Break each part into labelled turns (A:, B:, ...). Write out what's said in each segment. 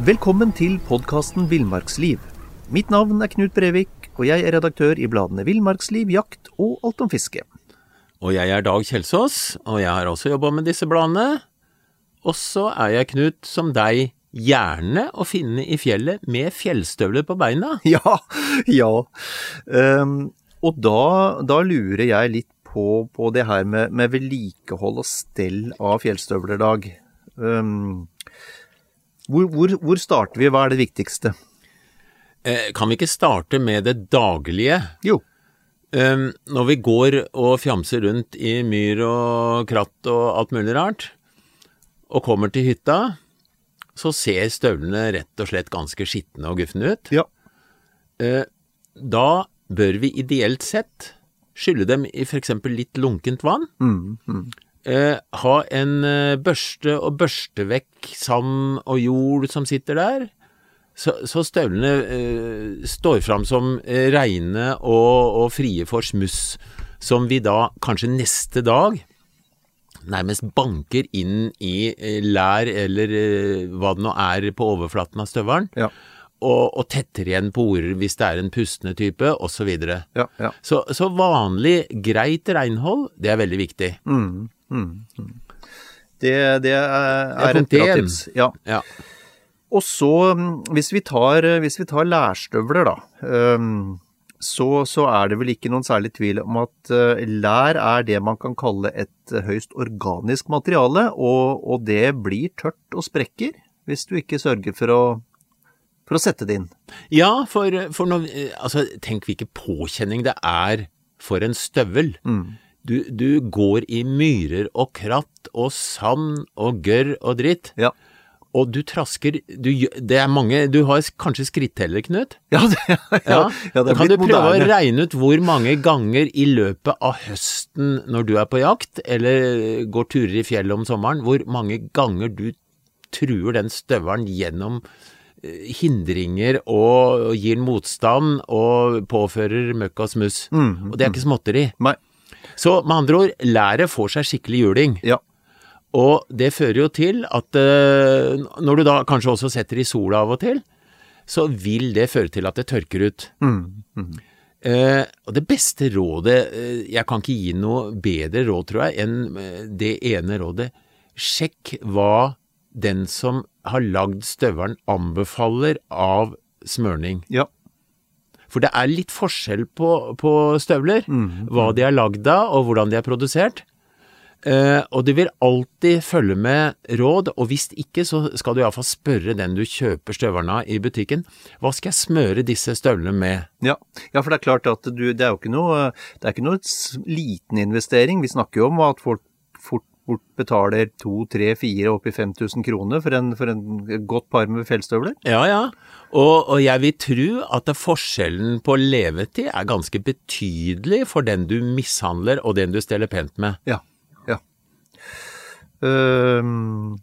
A: Velkommen til podkasten Villmarksliv. Mitt navn er Knut Brevik, og jeg er redaktør i bladene Villmarksliv, Jakt og Alt om fiske.
B: Og jeg er Dag Kjelsås, og jeg har også jobba med disse bladene. Og så er jeg, Knut, som deg, gjerne å finne i fjellet med fjellstøvler på beina.
A: Ja, ja. Um, og da, da, lurer jeg litt på, på det her med, med, vedlikehold og stell av fjellstøvler, Dag. Um, hvor, hvor, hvor, starter vi? Hva er det viktigste?
B: Eh, kan vi ikke starte med det daglige?
A: Jo.
B: Eh, når vi går og fjamser rundt i myr og kratt og alt mulig rart, og kommer til hytta, så ser støvlene rett og slett ganske skitne og gufne ut.
A: Ja.
B: Eh, da bør vi ideelt sett skylle dem i f.eks. litt lunkent vann.
A: Mm, mm.
B: Eh, ha en eh, børste og børste vekk sand og jord som sitter der. Så, så støvlene eh, står fram som eh, reine og, og, frie for smuss, som vi da kanskje neste dag nærmest banker inn i eh, lær eller hva det nå er på overflaten av støvelen.
A: Ja
B: og, og tetter igjen porer hvis det er en pustende type, osv. Så,
A: ja, ja.
B: så Så vanlig, greit renhold, det er veldig viktig.
A: Mm, mm, mm. Det, det, er, er et bra tips. Ja.
B: ja.
A: Og så, hvis vi tar, hvis vi tar lærstøvler, da. Så, så, er det vel ikke noen særlig tvil om at uh, lær er det man kan kalle et høyst organisk materiale, og, og det blir tørt og sprekker hvis du ikke sørger for å for å sette det inn.
B: Ja, for, for når, altså, tenk hvilken påkjenning det er for en støvel.
A: Mm.
B: Du, du, går i myrer og kratt og sand og gørr og dritt.
A: Ja.
B: Og du trasker du, Det er mange Du har kanskje skritteller, Knut?
A: Ja, det, ja, ja, ja det er
B: Kan du prøve
A: moderne.
B: å regne ut hvor mange ganger i løpet av høsten når du er på jakt, eller går turer i fjellet om sommeren, hvor mange ganger du truer den støvelen gjennom hindringer og gir motstand og påfører møkk og smuss.
A: Mm,
B: og det er ikke småtteri.
A: Nei.
B: Så med andre ord, læret får seg skikkelig juling.
A: Ja.
B: Og det fører jo til at uh, når du da kanskje også setter i sola av og til, så vil det føre til at det tørker ut.
A: Mm, mm.
B: Uh, og det beste rådet uh, Jeg kan ikke gi noe bedre råd, tror jeg, enn det ene rådet. Sjekk hva den som har lagd støvelen anbefaler av smørning.
A: Ja.
B: For det er litt forskjell på, på støvler,
A: mm,
B: hva de er lagd av og hvordan de er produsert. Uh, og du vil alltid følge med råd, og hvis ikke så skal du iallfall spørre den du kjøper støvlene av i butikken, hva skal jeg smøre disse støvlene med?
A: Ja, ja for det er klart at du, det er jo ikke noe, det er ikke noe liten investering. Vi snakker jo om at folk fort betaler to, tre, fire, oppi 5000 kroner for en, for en godt par med fjellstøvler.
B: Ja, ja. Og, og, jeg vil tro at forskjellen på levetid er ganske betydelig for den du mishandler og den du steller pent med.
A: Ja. ja. Um,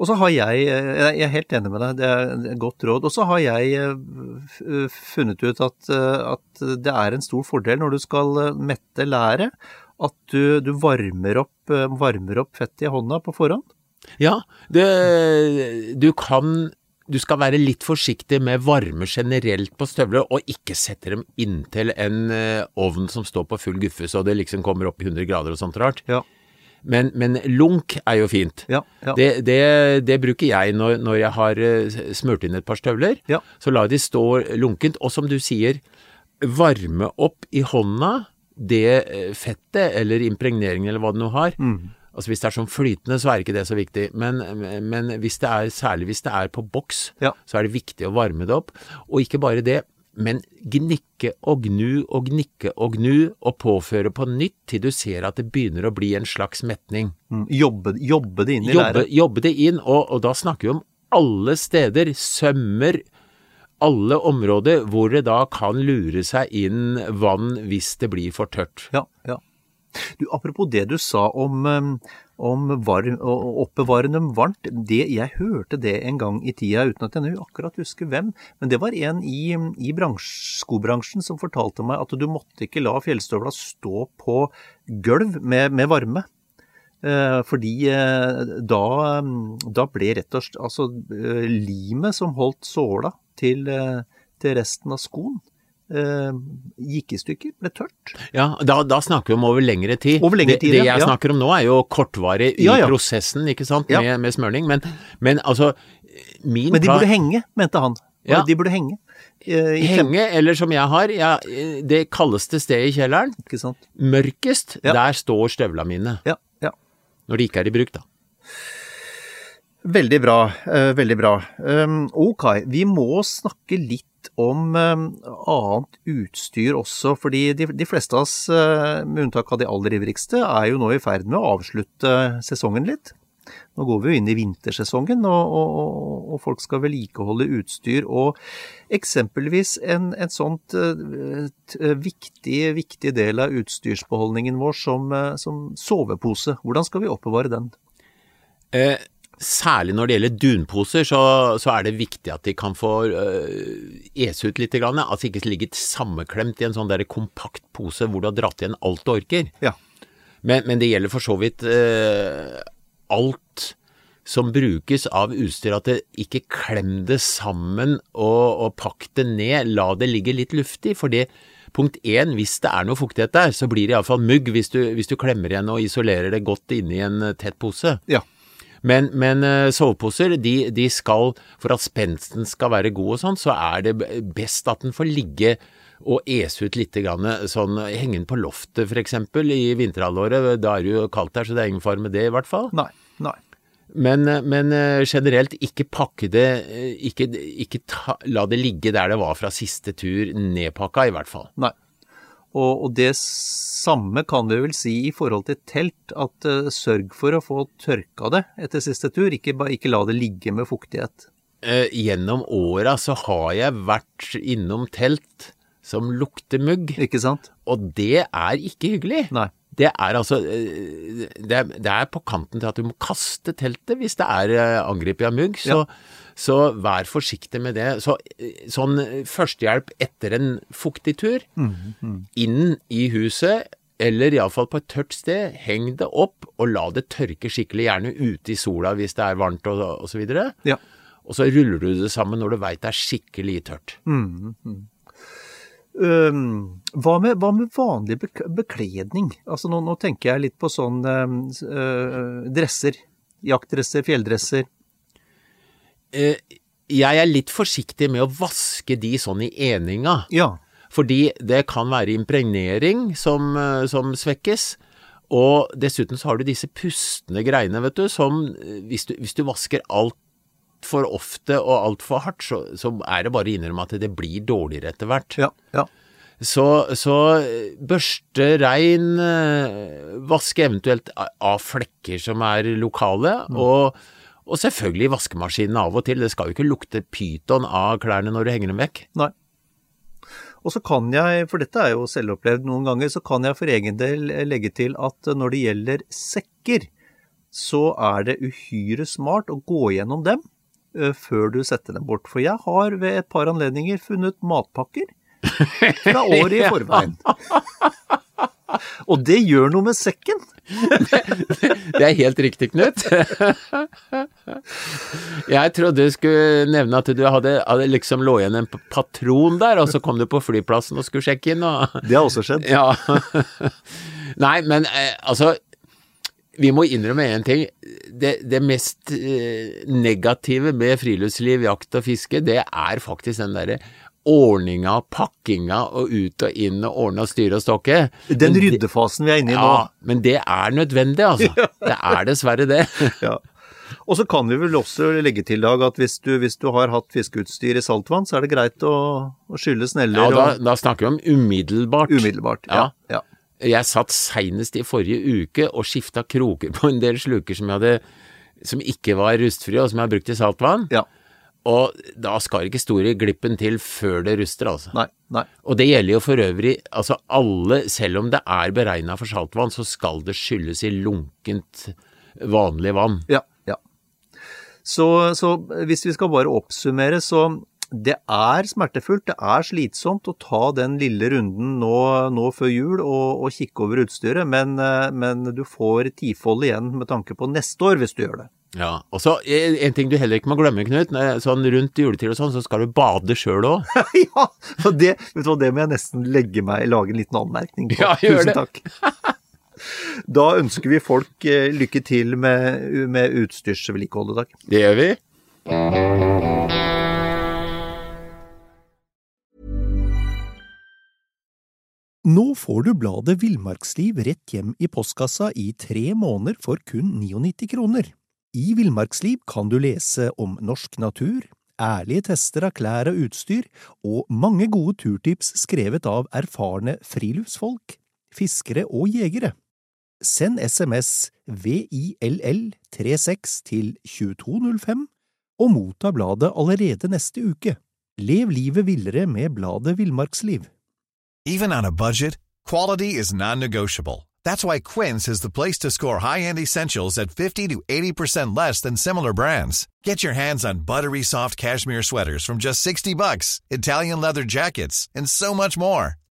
A: og så har jeg Jeg er helt enig med deg, det er et godt råd. Og så har jeg uh, funnet ut at, at det er en stor fordel når du skal mette læret at du, du varmer, opp, varmer, opp, fettet i hånda på forhånd?
B: Ja, det, du kan du skal være litt forsiktig med varme generelt på støvler, og ikke sette dem inntil en eh, ovn som står på full guffe, så det liksom kommer opp i 100 grader og sånt rart.
A: Ja.
B: Men, men lunk er jo fint.
A: Ja, ja.
B: Det, det, det bruker jeg når, når jeg har eh, smurt inn et par støvler.
A: Ja.
B: Så lar de stå lunkent. Og som du sier, varme opp i hånda det eh, fettet eller impregneringen eller hva det nå har.
A: Mm.
B: Altså Hvis det er sånn flytende, så er ikke det så viktig. Men, men hvis det er, særlig hvis det er på boks,
A: Ja.
B: så er det viktig å varme det opp. Og ikke bare det, men gnikke og gnu og gnikke og gnu, og påføre på nytt til du ser at det begynner å bli en slags metning.
A: Mm. Jobbe, jobbe det inn i
B: Jobbe,
A: læret.
B: jobbe det inn, og, og da snakker vi om alle steder, sømmer, alle områder hvor det da kan lure seg inn vann hvis det blir for tørt.
A: Ja, ja. Du, apropos det du sa om, um, om varm, å oppbevare dem varmt. Det, jeg hørte det en gang i tida, uten at jeg nå akkurat husker hvem. Men det var en i, i bransj, skobransjen som fortalte meg at du måtte ikke la fjellstøvla stå på gulv med, med varme. Eh, fordi eh, da, um, da ble rett og slett Altså, eh, limet som holdt såla til, eh, til resten av skoen, eh, gikk i stykker, ble tørt.
B: Ja, da, da snakker vi om over lengre tid.
A: Over lengre tid,
B: det, det jeg
A: ja.
B: snakker om nå er jo kortvarig i
A: Ja, ja.
B: prosessen, ikke sant, med, med smøring. Men, men altså, min
A: Men de burde henge, mente han.
B: Ja.
A: De burde henge. eh,
B: Henge, eller som jeg har, ja, det kaldeste stedet i kjelleren,
A: Ikke sant?
B: mørkest, der står støvla mine.
A: Ja, ja.
B: Når de ikke er i bruk, da.
A: Veldig bra. eh, veldig bra. Um, ok, vi må snakke litt om um, annet utstyr også, fordi de, de fleste av oss, eh, med unntak av de aller ivrigste, er jo nå i ferd med å avslutte sesongen litt. Nå går vi jo inn i vintersesongen, og, og, og- folk skal vedlikeholde utstyr. Og eksempelvis en, en sånt eh, viktig, viktig del av utstyrsbeholdningen vår som, som sovepose. Hvordan skal vi oppbevare den?
B: Eh, særlig når det gjelder dunposer, så, så er det viktig at de kan få eh, ese ut litt. Grann, altså ikke ligge sammenklemt i en sånn der kompakt pose hvor du har dratt igjen alt du orker.
A: Ja.
B: Men, men det gjelder for så vidt eh, alt som brukes av utstyr, at det ikke klem det sammen og, og pakk det ned. La det ligge litt luftig. For det, punkt én, hvis det er noe fuktighet der, så blir det iallfall mugg hvis du, hvis du klemmer igjen og isolerer det godt inni en eh, tett pose.
A: Ja.
B: Men, men eh, soveposer, de, de skal, for at spensten skal være god og sånn, så er det best at den får ligge og ese ut litt, grann, sånn henge den på loftet eksempel i vinterhalvåret. Da er det jo kaldt der, så det er ingen fare med det i hvert fall.
A: Nei. Nei.
B: Men, eh, men eh, generelt ikke pakke det, eh, ikke, ikke ta, la det ligge der det var fra siste tur, nedpakka i hvert fall.
A: Nei. Og, og det samme kan vi vel si i forhold til telt, at uh, sørg for å få tørka det etter siste tur, ikke, ikke la det ligge med fuktighet.
B: Uh, gjennom åra så har jeg vært innom telt som lukter mugg.
A: Ikke sant?
B: Og det er ikke hyggelig.
A: Nei.
B: Det er altså eh, det er, det er på kanten til at du må kaste teltet hvis det er angrepet av mugg. Så, så vær forsiktig med det. Så, eh, sånn førstehjelp etter en fuktig tur, inn i huset, eller iallfall på et tørt sted, heng det opp og la det tørke skikkelig, gjerne ute i sola hvis det er varmt og, og så videre.
A: Ja.
B: Og så ruller du det sammen når du veit det er skikkelig tørt.
A: Øhm, hva, med, hva med vanlig bek bekledning? Altså nå, nå tenker jeg litt på sånn uh, dresser. Jaktdresser, fjelldresser.
B: Eh, jeg er litt forsiktig med å vaske de sånn i eninga.
A: Ja.
B: Fordi det kan være impregnering som, eh, som svekkes. Og dessuten så har du disse pustende greiene, vet du, som eh, hvis du, hvis du vasker altfor ofte og altfor hardt, så, så er det bare å innrømme at det blir dårligere etter hvert.
A: Ja. ja.
B: Så, så børste rein, vaske eventuelt av flekker som er lokale, og, og selvfølgelig vaskemaskinen av og til. Det skal jo ikke lukte pyton av klærne når du henger dem vekk.
A: Nei. Og så kan jeg, for dette er jo selvopplevd noen ganger, så kan jeg for egen del legge til at når det gjelder sekker, så er det uhyre smart å gå gjennom dem før du setter dem bort. For jeg har ved et par anledninger funnet matpakker fra året i forveien. Og det gjør noe med sekken.
B: Det er helt riktig, Knut. Jeg trodde du skulle nevne at du hadde, hadde liksom lå igjen en patron der, og så kom du på flyplassen og skulle sjekke inn, og
A: Det har også skjedd.
B: Ja. Nei, men eh, altså Vi må innrømme én ting. Det, det mest eh, negative med friluftsliv, jakt og fiske, det er faktisk den derre ordninga, pakkinga og ut og inn og ordne og styre og stokke.
A: Den ryddefasen vi er inne i nå.
B: Ja, men det er nødvendig, altså. Det er dessverre det.
A: Ja. Og så kan vi vel også legge til, Dag, at hvis du, hvis du har hatt fiskeutstyr i saltvann, så er det greit å, å skylle
B: Ja,
A: sneller
B: da,
A: og
B: da snakker vi om umiddelbart.
A: umiddelbart. Ja. ja.
B: Jeg satt seinest i forrige uke og skifta kroker på en del sluker som jeg hadde som ikke var rustfrie, og som jeg har brukt i saltvann.
A: ja.
B: Og da skal ikke store glippen til før det ruster, altså.
A: Nei. Nei.
B: Og det gjelder jo for øvrig, altså alle, selv om det er beregna for saltvann, så skal det skylles i lunkent, vanlig vann.
A: Ja. Så, så hvis vi skal bare oppsummere, så det er smertefullt, det er slitsomt å ta den lille runden nå, nå før jul og, og kikke over utstyret, men, eh, men du får tifold igjen med tanke på neste år hvis du gjør det.
B: Ja, og så en en ting du heller ikke må glemme, Knut. Sånn rundt juletid og sånn, så skal du bade sjøl òg.
A: ja, og det, vet du hva, det må jeg nesten legge meg, lage en liten anmerkning på.
B: Ja, gjør
A: Tusen
B: det.
A: takk. Da ønsker vi folk eh, lykke til med, med utstyrsvedlikeholdet, takk.
B: Det gjør vi.
A: Nå får du bladet Villmarksliv rett hjem i postkassa i tre måneder for kun 99 kroner. I Villmarksliv kan du lese om norsk natur, ærlige tester av klær og utstyr, og mange gode turtips skrevet av erfarne friluftsfolk, fiskere og jegere. Send SMS VILL36 til 2205 og motta bladet allerede neste uke. Lev livet villere med bladet Villmarksliv.
C: Even on a budget, quality is non-negotiable. That's why Quince is the place to score high-end essentials at 50 to 80% less than similar brands. Get your hands on buttery soft cashmere sweaters from just 60 bucks, Italian leather jackets, and so much more.